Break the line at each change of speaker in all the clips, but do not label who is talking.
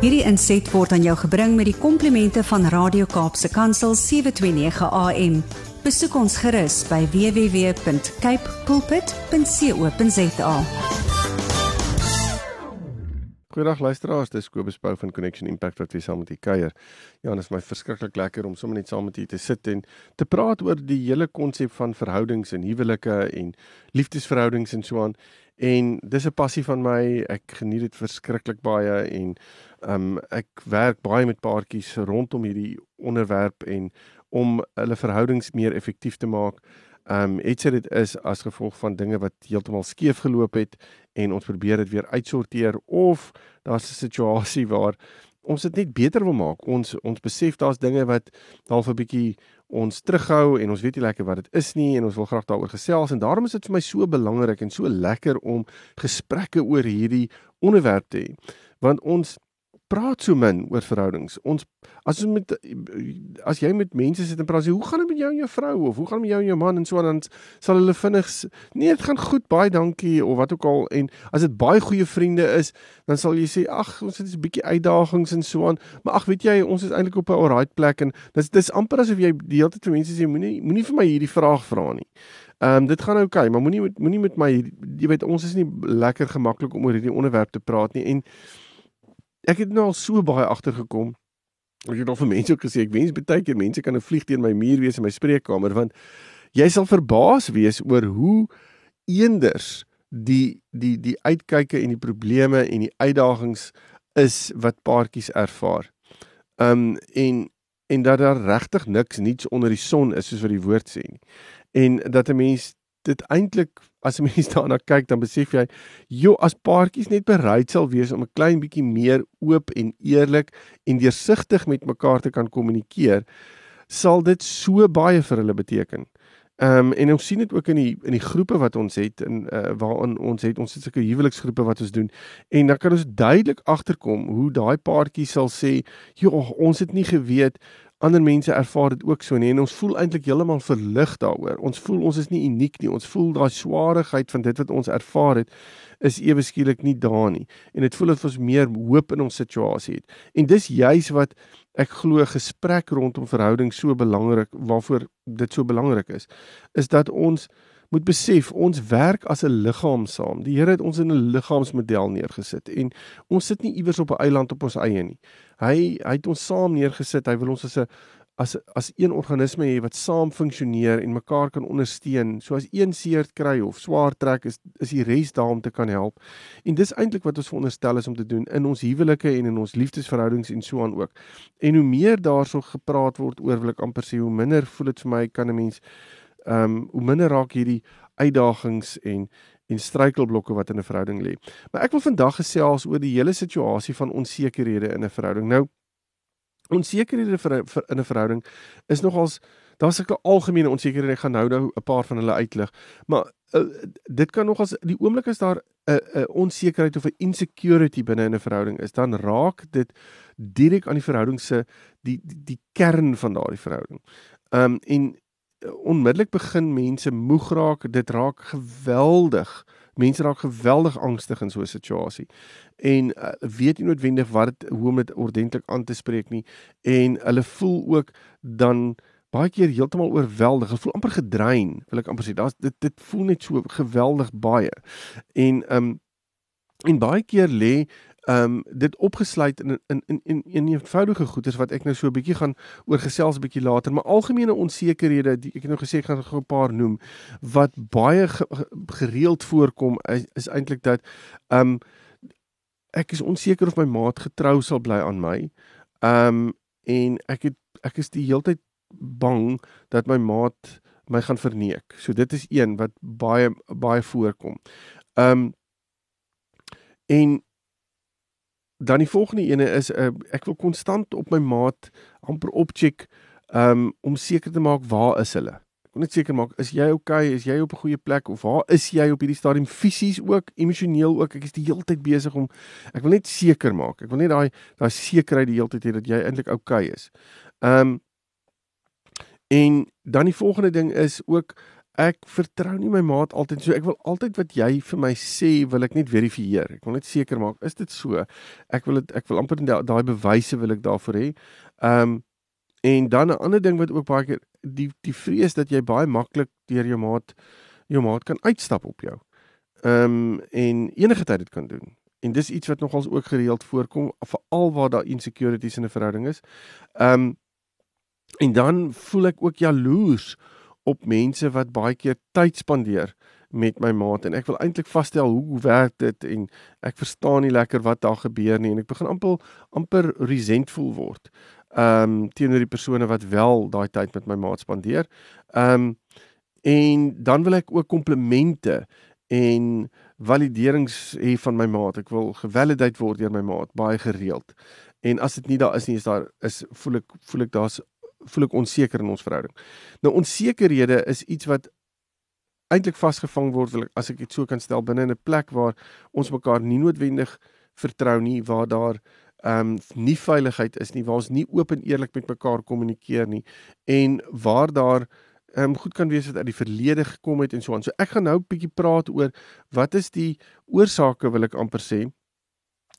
Hierdie inset word aan jou gebring met die komplimente van Radio Kaapse Kansel 729 AM. Besoek ons gerus by www.cape pulpit.co.za.
Goeiedag luisteraars, dis Kobus Pau van Connection Impact wat weer saam met u kuier. Ja, dit is my verskriklik lekker om sommer net saam met u te sit en te praat oor die hele konsep van verhoudings en huwelike en liefdesverhoudings en so aan. En dis 'n passie van my. Ek geniet dit verskriklik baie en ehm um, ek werk baie met paartjies rondom hierdie onderwerp en om hulle verhoudings meer effektief te maak. Ehm um, het sy dit is as gevolg van dinge wat heeltemal skeef geloop het en ons probeer dit weer uitsorteer of daar's 'n situasie waar ons dit net beter wil maak. Ons ons besef daar's dinge wat half 'n bietjie ons terughou en ons weet nie lekker wat dit is nie en ons wil graag daaroor gesels en daarom is dit vir my so belangrik en so lekker om gesprekke oor hierdie onderwerp te hê. Want ons praat so min oor verhoudings. Ons as ons met as jy met mense sit en praat, sê, hoe gaan dit met jou en jou vrou? of hoe gaan dit met jou en jou man? en so aan dan sal hulle vinnig nee, dit gaan goed, baie dankie of wat ook al. En as dit baie goeie vriende is, dan sal jy sê, ag, ons het 'n bietjie uitdagings en so aan, maar ag, weet jy, ons is eintlik op 'n alright plek en dis dis amper asof jy die hele tyd vir mense sê, moenie moenie vir my hierdie vraag vra nie. Ehm um, dit gaan oukei, okay, maar moenie moenie met my jy weet ons is nie lekker gemaklik om oor hierdie onderwerp te praat nie. En ek het nou al so baie agtergekom. Ek het al vir mense ook gesê ek wens baie keer mense kan 'n vlieg teen my muur wees in my spreekkamer want jy sal verbaas wees oor hoe eenders die die die uitkyke en die probleme en die uitdagings is wat paartjies ervaar. Um en en dat daar regtig niks niets onder die son is soos wat die woord sê nie. En dat 'n mens dit eintlik as 'n mens daarna kyk dan besef jy joh as paartjies net bereid sal wees om 'n klein bietjie meer oop en eerlik en deursigtig met mekaar te kan kommunikeer sal dit so baie vir hulle beteken. Ehm um, en ons sien dit ook in die in die groepe wat ons het in uh, waarin ons het ons het sulke huweliksgroepe wat ons doen en dan kan ons duidelik agterkom hoe daai paartjie sal sê joh ons het nie geweet ander mense ervaar dit ook so nie en ons voel eintlik heeltemal verlig daaroor. Ons voel ons is nie uniek nie. Ons voel daai swaarheid van dit wat ons ervaar het is ewe skielik nie daar nie. En dit voel of ons meer hoop in ons situasie het. En dis juis wat ek glo gesprek rondom verhouding so belangrik waarvoor dit so belangrik is, is dat ons moet besef ons werk as 'n liggaam saam. Die Here het ons in 'n liggaamsmodel neergesit en ons sit nie iewers op 'n eiland op ons eie nie. Hy hy het ons saam neergesit. Hy wil ons as 'n as as een organisme hê wat saam funksioneer en mekaar kan ondersteun. So as een seer kry of swaar trek is is die res daar om te kan help. En dis eintlik wat ons veronderstel is om te doen in ons huwelike en in ons liefdesverhoudings en so aan ook. En hoe meer daarso gepraat word oor wil ek amper sê hoe minder voel dit vir my kan 'n mens ehm um, hoe minder raak hierdie uitdagings en en struikelblokke wat in 'n verhouding lê. Maar ek wil vandag gesels oor die hele situasie van onsekerhede in 'n verhouding. Nou onsekerhede vir, vir in 'n verhouding is nogals daar's sulke algemene onsekerhede. Ek gaan nou nou 'n paar van hulle uitlig. Maar uh, dit kan nogals die oomblik as daar 'n uh, 'n uh, onsekerheid of 'n insecurity binne in 'n verhouding is, dan raak dit direk aan die verhouding se die, die die kern van daardie verhouding. Ehm um, en onmiddellik begin mense moeg raak, dit raak geweldig. Mense raak geweldig angstig in so 'n situasie. En uh, weet nie noodwendig wat dit hoe om dit ordentlik aan te spreek nie en hulle voel ook dan baie keer heeltemal oorweldig. Hulle voel amper gedrein, wil ek amper sê. Daar's dit dit voel net so geweldig baie. En ehm um, en baie keer lê ehm um, dit opgesluit in in in in in eenvoudige goeders wat ek nou so 'n bietjie gaan oor gesels 'n bietjie later, maar algemene onsekerhede, die ek het nou gesê ek gaan 'n paar noem wat baie ge, gereeld voorkom is, is eintlik dat ehm um, ek is onseker of my maat getrou sal bly aan my. Ehm um, en ek het ek is die heeltyd bang dat my maat my gaan verneek. So dit is een wat baie baie voorkom. Ehm um, en dan die volgende ene is uh, ek wil konstant op my maat amper opcheck um, om seker te maak waar is hulle. Ek wil net seker maak is jy okay, is jy op 'n goeie plek of waar is jy op hierdie stadium fisies ook, emosioneel ook. Ek is die hele tyd besig om ek wil net seker maak. Ek wil net daai daai sekerheid die hele tyd hê dat jy eintlik okay is. Um, en dan die volgende ding is ook ek vertrou nie my maat altyd so. Ek wil altyd wat jy vir my sê, wil ek net verifieer. Ek wil net seker maak, is dit so? Ek wil dit ek wil amper daai bewyse wil ek daarvoor hê. Um, en dan 'n ander ding wat ook baie keer die die vrees dat jy baie maklik deur jou maat jou maat kan uitstap op jou. Um, en enige tyd dit kan doen. En dis iets wat nogals ook gereeld voorkom veral waar daar insecurities in 'n verhouding is. Um, en dan voel ek ook jaloers op mense wat baie keer tyd spandeer met my maat en ek wil eintlik vasstel hoe, werk dit en ek verstaan nie lekker wat daar gebeur nie en ek begin amper amper resentful word. Ehm um, teenoor die persone wat wel daai tyd met my maat spandeer. Ehm um, en dan wil ek ook komplimente en validerings hê van my maat. Ek wil gevalideer word deur my maat baie gereeld. En as dit nie daar is nie, is daar is voel ek voel ek daar's voel ek onseker in ons verhouding. Nou onsekerhede is iets wat eintlik vasgevang word wil ek as ek dit so kan stel binne 'n plek waar ons mekaar nie noodwendig vertrou nie, waar daar ehm um, nie veiligheid is nie, waar ons nie oop en eerlik met mekaar kommunikeer nie en waar daar ehm um, goed kan wees wat uit die verlede gekom het en so aan. So ek gaan nou 'n bietjie praat oor wat is die oorsake wil ek amper sê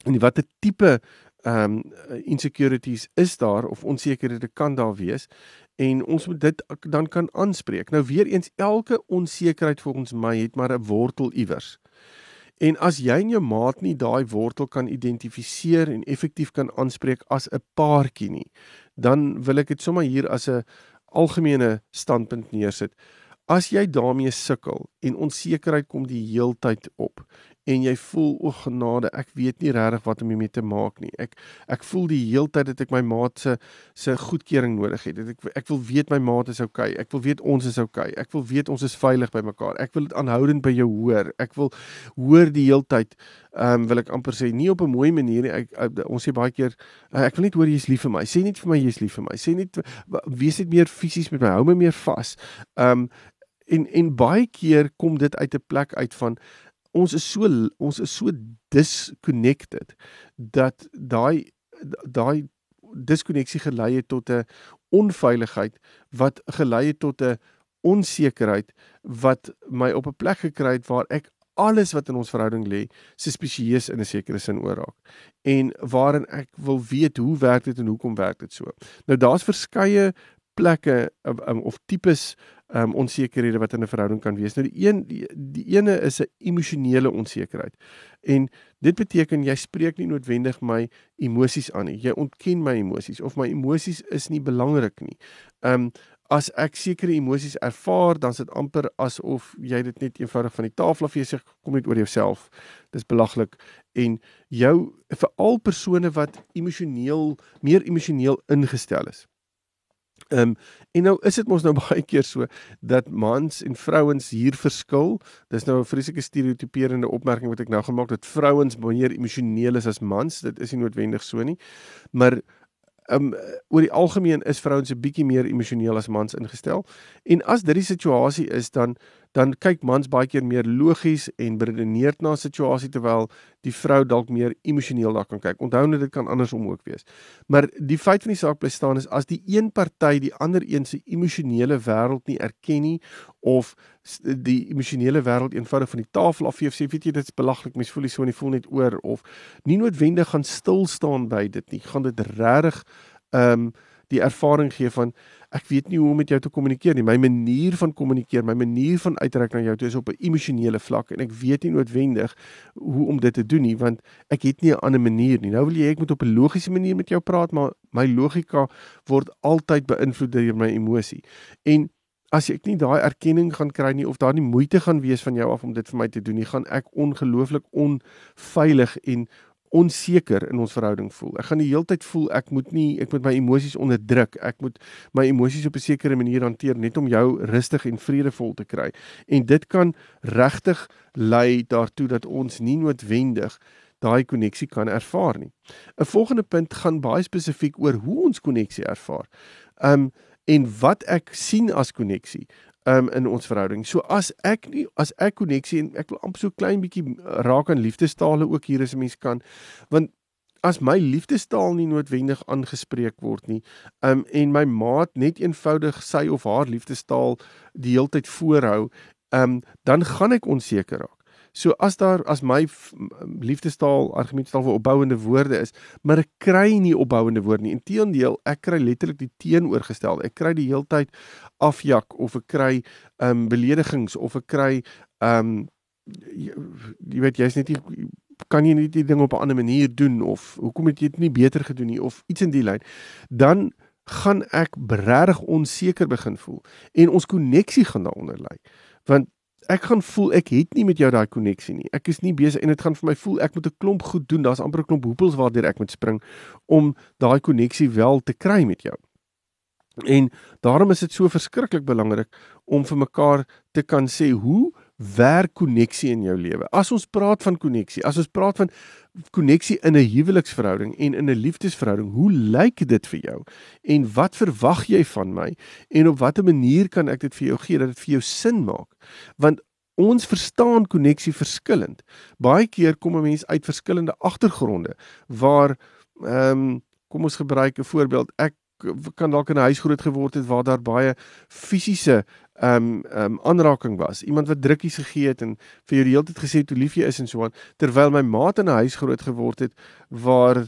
en watter tipe ehm um, insecurities is daar of onsekerhede kan daar wees en ons moet dit dan kan aanspreek. Nou weer eens elke onsekerheid volgens my het maar 'n wortel iewers. En as jy en jou maat nie daai wortel kan identifiseer en effektief kan aanspreek as 'n paartjie nie, dan wil ek dit sommer hier as 'n algemene standpunt neersit. As jy daarmee sukkel en onsekerheid kom die heeltyd op en jy voel o genade, ek weet nie regtig wat om hiermee te maak nie. Ek ek voel die heeltyd dat ek my maat se se goedkeuring nodig het. Ek ek wil weet my maat is okay. Ek wil weet ons is okay. Ek wil weet ons is veilig by mekaar. Ek wil dit aanhoudend by jou hoor. Ek wil hoor die heeltyd ehm um, wil ek amper sê nie op 'n mooi manier nie. Ek, ek ons sê baie keer ek wil net hoor jy's lief vir my. Sê net vir my jy's lief vir my. Sê net wees net meer fisies met my. Hou my meer vas. Ehm um, en en baie keer kom dit uit 'n plek uit van ons is so ons is so disconnected dat daai daai diskonneksie gelei het tot 'n onveiligheid wat gelei het tot 'n onsekerheid wat my op 'n plek gekry het waar ek alles wat in ons verhouding lê suspisieus in 'n sekere sin oorraak en waarin ek wil weet hoe werk dit en hoekom werk dit so. Nou daar's verskeie plekke um, of tipes um onsekerhede wat in 'n verhouding kan wees. Nou die een die, die ene is 'n emosionele onsekerheid. En dit beteken jy spreek nie noodwendig my emosies aan nie. Jy ontken my emosies of my emosies is nie belangrik nie. Um as ek sekere emosies ervaar, dan is dit amper asof jy dit net eenvoudig van die tafel af sê kom net oor jouself. Dis belaglik en jou vir al persone wat emosioneel meer emosioneel ingestel is. Ehm um, en nou is dit mos nou baie keer so dat mans en vrouens hier verskil. Dis nou 'n vreeslike stereotiperende opmerking wat ek nou gemaak het dat vrouens meer emosioneel is as mans. Dit is nie noodwendig so nie. Maar um oor die algemeen is vrouens 'n bietjie meer emosioneel as mans ingestel. En as dit die situasie is dan dan kyk mans baie keer meer logies en beredeneerd na 'n situasie terwyl die vrou dalk meer emosioneel daar kan kyk. Onthou net dit kan andersom ook wees. Maar die feit van die saak bly staan is as die een party die ander een se emosionele wêreld nie erken nie of die emosionele wêreld eenvoudig van die tafel af vee, sê weet jy dit's belaglik, mens voel nie so nie, voel net oor of nie noodwendig gaan stil staan by dit nie. Gaan dit regtig ehm um, die ervaring gee van ek weet nie hoe om met jou te kommunikeer nie. My manier van kommunikeer, my manier van uitreik na jou toe is op 'n emosionele vlak en ek weet nie noodwendig hoe om dit te doen nie want ek het nie 'n ander manier nie. Nou wil jy ek moet op 'n logiese manier met jou praat, maar my logika word altyd beïnvloed deur my emosie. En as ek nie daai erkenning gaan kry nie of daar nie moeite gaan wees van jou af om dit vir my te doen nie, gaan ek ongelooflik onveilig en onseker in ons verhouding voel. Ek gaan die hele tyd voel ek moet nie ek moet my emosies onderdruk. Ek moet my emosies op 'n sekere manier hanteer net om jou rustig en vredevol te kry. En dit kan regtig lei daartoe dat ons nie noodwendig daai koneksie kan ervaar nie. 'n Volgende punt gaan baie spesifiek oor hoe ons koneksie ervaar. Um en wat ek sien as koneksie um, in ons verhouding. So as ek nie as ek koneksie en ek wil amper so klein bietjie raak aan liefdestale ook hier as 'n mens kan want as my liefdestaal nie noodwendig aangespreek word nie, um en my maat net eenvoudig sy of haar liefdestaal die heeltyd voorhou, um dan gaan ek onseker raak. So as daar as my liefdestaal argumenttaal vir opbouende woorde is, maar ek kry nie opbouende woorde nie. Inteendeel, ek kry letterlik die teenoorgestel. Ek kry die heeltyd afjak of ek kry ehm um, beledigings of ek kry ehm um, jy, jy weet jy's net nie kan jy nie die ding op 'n ander manier doen of hoekom het jy dit nie beter gedoen nie of iets in die lyn. Dan gaan ek regtig onseker begin voel en ons koneksie gaan daaronder lê. Want ek gaan voel ek het nie met jou daai koneksie nie. Ek is nie besig en dit gaan vir my voel ek moet 'n klomp goed doen. Daar's amper 'n klomp hoepels waardeur ek moet spring om daai koneksie wel te kry met jou. En daarom is dit so verskriklik belangrik om vir mekaar te kan sê hoe werk koneksie in jou lewe. As ons praat van koneksie, as ons praat van koneksie in 'n huweliksverhouding en in 'n liefdesverhouding, hoe lyk dit vir jou? En wat verwag jy van my? En op watter manier kan ek dit vir jou gee dat dit vir jou sin maak? Want ons verstaan koneksie verskillend. Baie keer kom 'n mens uit verskillende agtergronde waar ehm um, kom ons gebruik 'n voorbeeld. Ek kan dalk in 'n huis groot geword het waar daar baie fisiese um, ehm um, aanraking was. Iemand wat drukkies gegee het en vir jou die hele tyd gesê hoe lief jy is en so aan, terwyl my maat in 'n huis groot geword het waar eh,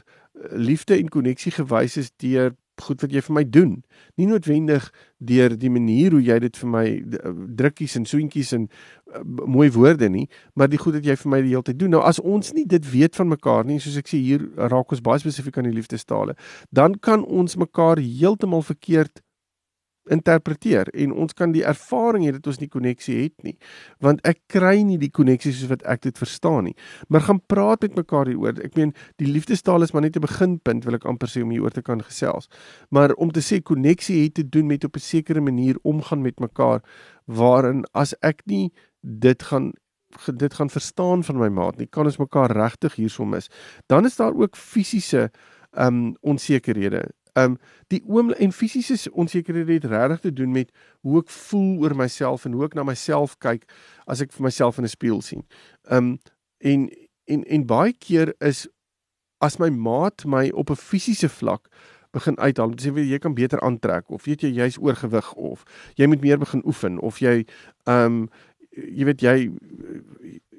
liefde en koneksie gewys is deur goed wat jy vir my doen. Nie noodwendig deur die manier hoe jy dit vir my eh, drukkies en soentjies en uh, mooi woorde nie, maar die goed wat jy vir my die hele tyd doen. Nou as ons nie dit weet van mekaar nie, soos ek sê hier raak ons baie spesifiek aan die liefdestale, dan kan ons mekaar heeltemal verkeerd interpreteer en ons kan die ervaring hê dat ons nie koneksie het nie want ek kry nie die koneksie soos wat ek dit verstaan nie. Maar gaan praat met mekaar hieroor. Ek meen die liefdestaal is maar net 'n beginpunt wil ek amper sê om hieroor te kan gesels. Maar om te sê koneksie het te doen met op 'n sekere manier omgaan met mekaar waarin as ek nie dit gaan dit gaan verstaan van my maat nie kan ons mekaar regtig hierso mis. Dan is daar ook fisiese um onsekerhede Um die oom en fisiese onsekerhede het regtig te doen met hoe ek voel oor myself en hoe ek na myself kyk as ek vir myself in 'n spieël sien. Um en en en baie keer is as my maat my op 'n fisiese vlak begin uithaal, sê jy kan beter aantrek of weet jy jy's oorgewig of jy moet meer begin oefen of jy um jy weet jy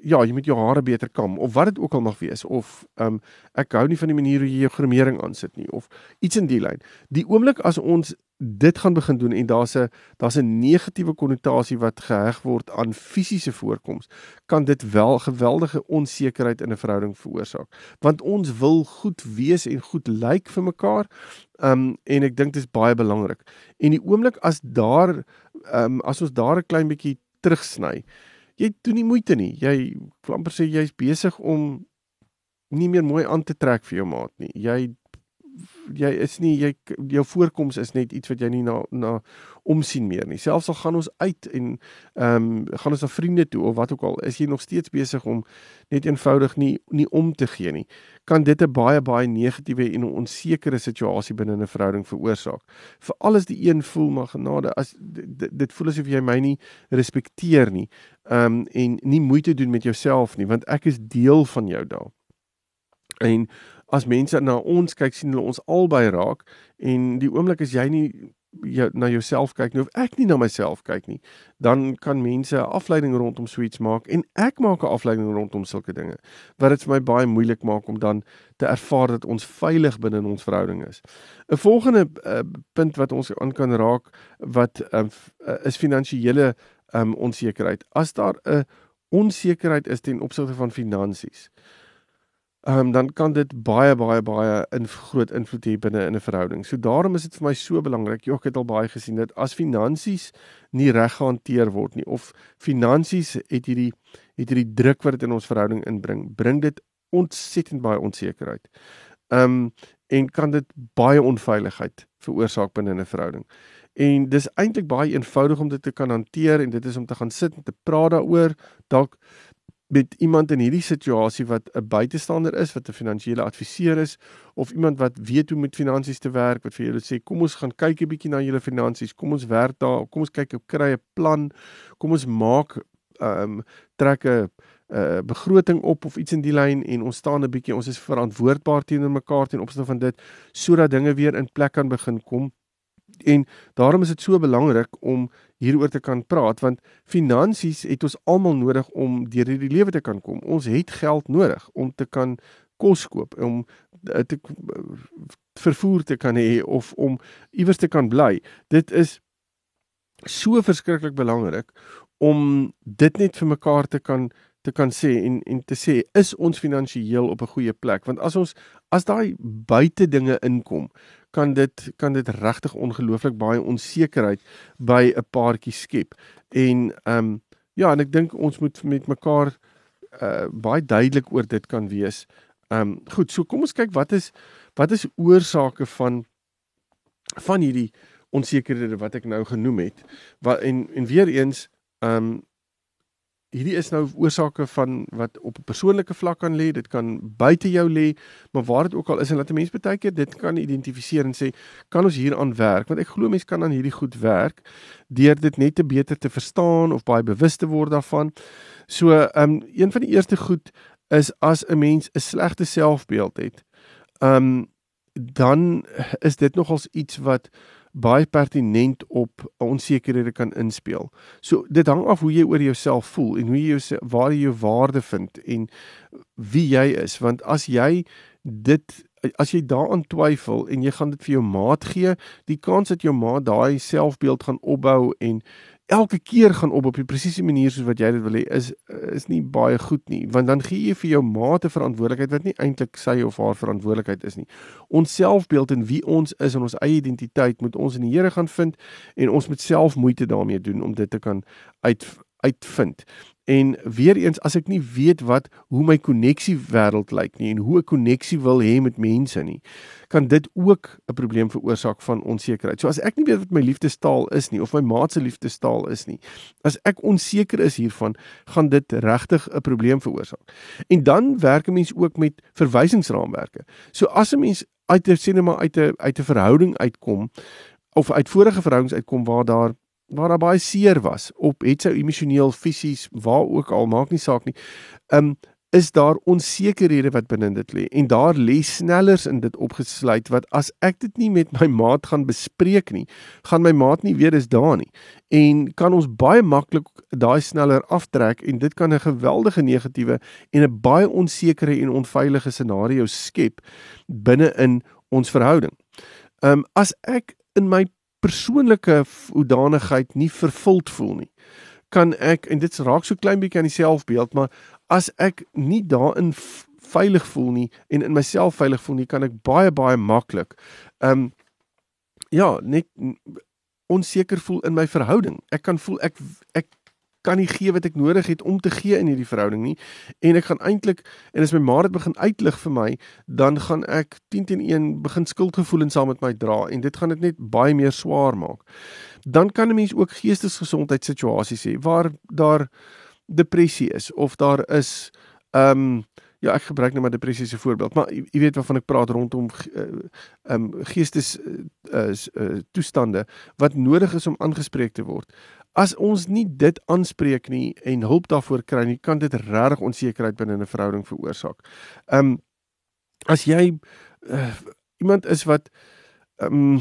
ja, jy moet jou hare beter kam of wat dit ook al mag wees of ehm um, ek hou nie van die manier hoe jy jou gremering aansit nie of iets in die lyn. Die oomblik as ons dit gaan begin doen en daar's 'n daar's 'n negatiewe konnotasie wat geheg word aan fisiese voorkoms, kan dit wel geweldige onsekerheid in 'n verhouding veroorsaak. Want ons wil goed wees en goed lyk vir mekaar. Ehm um, en ek dink dit is baie belangrik. En die oomblik as daar ehm um, as ons daar 'n klein bietjie terugsny, jy doen nie moeite nie. Jy amper sê jy's besig om nie meer mooi aan te trek vir jou maat nie. Jy jy is nie jy jou voorkoms is net iets wat jy nie na na omsien meer nie. Selfs al gaan ons uit en ehm um, gaan ons na vriende toe of wat ook al, is jy nog steeds besig om net eenvoudig nie nie om te gee nie. Kan dit 'n baie baie negatiewe en onsekere situasie binne 'n verhouding veroorsaak. Veral as die een voel maar genade as dit, dit voel asof jy my nie respekteer nie ehm um, en nie moeite doen met jouself nie want ek is deel van jou daar. En as mense na ons kyk sien hulle ons albei raak en die oomblik as jy nie jy na jouself kyk nie of ek nie na myself kyk nie dan kan mense 'n afleiding rondom suits maak en ek maak 'n afleiding rondom sulke dinge wat dit vir my baie moeilik maak om dan te ervaar dat ons veilig binne in ons verhouding is. 'n Volgende uh, punt wat ons aan kan raak wat uh, is finansiële um, onsekerheid. As daar 'n onsekerheid is ten opsigte van finansies, um, dan kan dit baie baie baie in groot invloed hê binne in 'n verhouding. So daarom is dit vir my so belangrik. Jy het al baie gesien dat as finansies nie reg gehanteer word nie of finansies het hierdie het hierdie druk wat dit in ons verhouding inbring, bring dit ontsettend baie onsekerheid. Um en kan dit baie onveiligheid veroorsaak binne 'n verhouding. En dis eintlik baie eenvoudig om dit te kan hanteer en dit is om te gaan sit en te praat daaroor, dalk met iemand in hierdie situasie wat 'n buitestander is, wat 'n finansiële adviseur is of iemand wat weet hoe met finansies te werk, wat vir julle sê kom ons gaan kyk 'n bietjie na julle finansies, kom ons werk daar, kom ons kyk op kry 'n plan, kom ons maak ehm um, trek 'n uh begroting op of iets in die lyn en ons staan 'n bietjie ons is verantwoordbaar teenoor mekaar ten opsigte van dit sodat dinge weer in plek kan begin kom. En daarom is dit so belangrik om hieroor te kan praat want finansies het ons almal nodig om deur hierdie lewe te kan kom. Ons het geld nodig om te kan kos koop, om te vervoer te kan hê of om iewers te kan bly. Dit is so verskriklik belangrik om dit net vir mekaar te kan te kan sê en en te sê is ons finansiëel op 'n goeie plek want as ons as daai buite dinge inkom kan dit kan dit regtig ongelooflik baie onsekerheid by 'n paartjie skep en ehm um, ja en ek dink ons moet met mekaar uh, baie duidelik oor dit kan wees. Ehm um, goed, so kom ons kyk wat is wat is oorsake van van hierdie onsekerhede wat ek nou genoem het. Wat en en weer eens ehm um, hierdie is nou oorsake van wat op 'n persoonlike vlak kan lê, dit kan buite jou lê, maar waar dit ook al is en laat 'n mens baie keer dit kan identifiseer en sê, kan ons hieraan werk? Want ek glo mense kan aan hierdie goed werk deur dit net te beter te verstaan of baie bewus te word daarvan. So, ehm um, een van die eerste goed is as 'n mens 'n slegte selfbeeld het. Ehm um, dan is dit nogals iets wat baie pertinent op onsekerhede kan inspel. So dit hang af hoe jy oor jouself voel en hoe jy jou waar jy jou waarde vind en wie jy is want as jy dit as jy daaraan twyfel en jy gaan dit vir jou maat gee, die kans dat jou maat daai selfbeeld gaan opbou en elke keer gaan op op die presiese manier soos wat jy dit wil hê is is nie baie goed nie want dan gee jy vir jou maat 'n verantwoordelikheid wat nie eintlik sy of haar verantwoordelikheid is nie. Ons selfbeeld en wie ons is en ons eie identiteit moet ons in die Here gaan vind en ons moet self moeite daarmee doen om dit te kan uit uitvind. En weer eens as ek nie weet wat hoe my koneksie wêreld lyk nie en hoe ek koneksie wil hê met mense nie, kan dit ook 'n probleem veroorsaak van onsekerheid. So as ek nie weet wat my liefdestaal is nie of my maat se liefdestaal is nie, as ek onseker is hiervan, gaan dit regtig 'n probleem veroorsaak. En dan werk 'n mens ook met verwysingsraamwerke. So as 'n mens uit 'n sinema uit 'n uit 'n verhouding uitkom of uit vorige verhoudings uitkom waar daar waar daar baie seer was op het sy emosioneel fisies waar ook al maak nie saak nie. Um is daar onsekerhede wat binne dit lê en daar lê snellers in dit opgesluit wat as ek dit nie met my maat gaan bespreek nie, gaan my maat nie weet dis daar nie en kan ons baie maklik daai sneller aftrek en dit kan 'n geweldige negatiewe en 'n baie onsekere en onveilige scenario skep binne in ons verhouding. Um as ek in my persoonlike hoedanigheid nie vervuld voel nie, kan ek en dit raak so klein bietjie aan die selfbeeld, maar as ek nie daarin veilig voel nie en in myself veilig voel nie, kan ek baie baie maklik ehm um, ja, net onseker voel in my verhouding. Ek kan voel ek ek kan nie gee wat ek nodig het om te gee in hierdie verhouding nie en ek gaan eintlik en as my ma dit begin uitlig vir my dan gaan ek 10 teen 1 begin skuldgevoelens saam met my dra en dit gaan dit net baie meer swaar maak. Dan kan 'n mens ook geestesgesondheidssituasies hê waar daar depressie is of daar is ehm um, ja ek gebruik net maar depressie 'n voorbeeld maar jy weet waarvan ek praat rondom eh, ehm uh, um, geestes uh, uh, toestande wat nodig is om aangespreek te word as ons nie dit aanspreek nie en hulp daarvoor kry nie, kan dit regtig onsekerheid binne 'n verhouding veroorsaak. Um as jy uh, iemand is wat um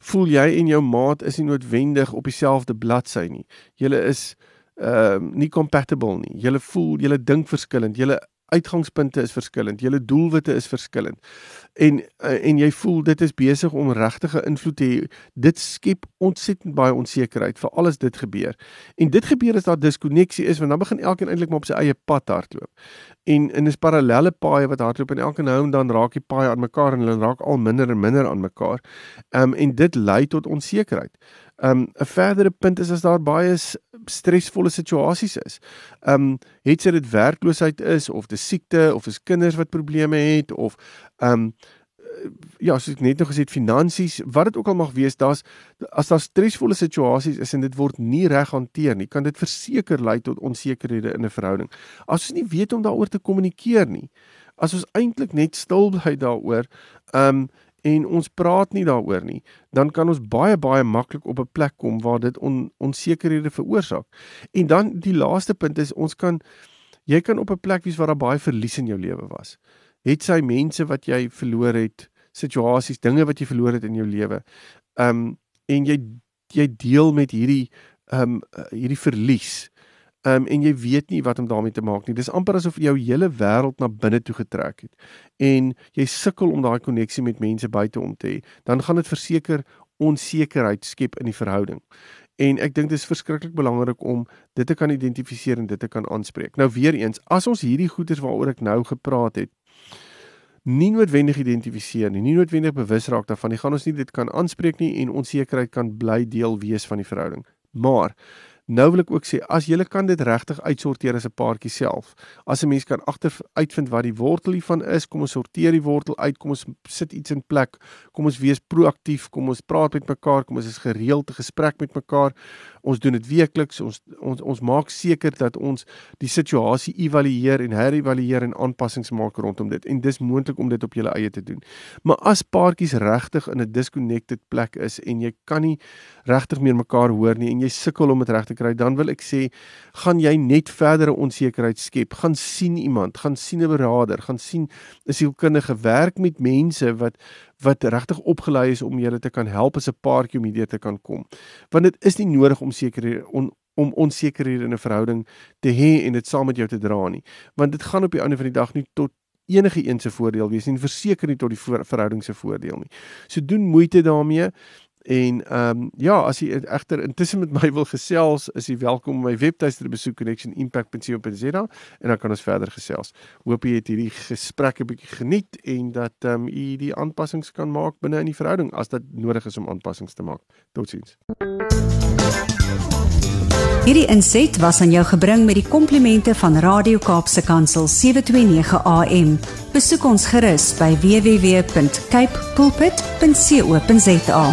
voel jy en jou maat is nie noodwendig op dieselfde bladsy nie. Julle is ehm uh, nie compatible nie. Julle voel, julle dink verskillend. Julle uitgangspunte is verskillend, julle doelwitte is verskillend. En eh, en jy voel dit is besig om regtige invloed te hê. Dit skep ontsettend baie onsekerheid vir alles dit gebeur. En dit gebeur as daar diskonneksie is want dan begin elkeen eintlik maar op sy eie pad hardloop. En en is parallelle paaie wat hardloop en elke nou en dan raak die paaie aan mekaar en hulle raak al minder en minder aan mekaar. Ehm um, en dit lei tot onsekerheid. Ehm um, 'n verdere punt is as daar baie stresvolle situasies is. Ehm um, het dit werkloosheid is of dis siekte of is kinders wat probleme het of ehm um, ja, soos ek net nou gesê het finansies, wat dit ook al mag wees, daar's as daar stresvolle situasies is en dit word nie reg hanteer nie, kan dit verseker lei tot onsekerhede in 'n verhouding. As ons nie weet om daaroor te kommunikeer nie, as ons eintlik net stil bly daaroor, ehm um, en ons praat nie daaroor nie, dan kan ons baie baie maklik op 'n plek kom waar dit on, onsekerhede veroorsaak. En dan die laaste punt is ons kan Jy kan op 'n plek wees waar daar baie verlies in jou lewe was. Het sy mense wat jy verloor het, situasies, dinge wat jy verloor het in jou lewe. Um en jy jy deel met hierdie um hierdie verlies. Um en jy weet nie wat om daarmee te maak nie. Dis amper asof jou hele wêreld na binne toe getrek het. En jy sukkel om daai koneksie met mense buite om te hê. Dan gaan dit verseker onsekerheid skep in die verhouding. En ek dink dit is verskriklik belangrik om dit te kan identifiseer en dit te kan aanspreek. Nou weer eens, as ons hierdie goeters waaroor ek nou gepraat het, nie noodwendig identifiseer nie, nie noodwendig bewus raak daarvan nie, gaan ons nie dit kan aanspreek nie en onsekerheid kan bly deel wees van die verhouding. Maar Nou wil ek ook sê as jy kan dit regtig uitsorteer as 'n paartjie self. As 'n mens kan agter uitvind wat die wortel hiervan is, kom ons sorteer die wortel uit, kom ons sit iets in plek. Kom ons wees proaktief, kom ons praat met mekaar, kom ons is gereeld 'n gesprek met mekaar. Ons doen dit weekliks. Ons ons ons maak seker dat ons die situasie evalueer en herëvalueer en aanpassings maak rondom dit. En dis moontlik om dit op jou eie te doen. Maar as paartjies regtig in 'n disconnected plek is en jy kan nie regtig meer mekaar hoor nie en jy sukkel om dit reg kry, dan wil ek sê, gaan jy net verdere onsekerheid skep. Gaan sien iemand, gaan sien 'n beraader, gaan sien 'n sielkundige werk met mense wat wat regtig opgelei is om julle te kan help as 'n paartjie om hierdeur te kan kom. Want dit is nie nodig om seker on, om onsekerhede in 'n verhouding te hê en dit saam met jou te dra nie. Want dit gaan op die einde van die dag nie tot enige een se voordeel wees nie, verseker nie tot die verhouding se voordeel nie. So doen moeite daarmee. En ehm um, ja, as jy egter intussen met my wil gesels, is jy welkom om my webtuiste te besoek connectionimpact.co.za en dan kan ons verder gesels. Hoop jy het hierdie gesprek 'n bietjie geniet en dat ehm um, jy die aanpassings kan maak binne in die verhouding as dit nodig is om aanpassings te maak. Totsiens.
Hierdie inset was aan jou gebring met die komplimente van Radio Kaapse Kansel 729 AM. Besoek ons gerus by www.cape pulpit.co.za.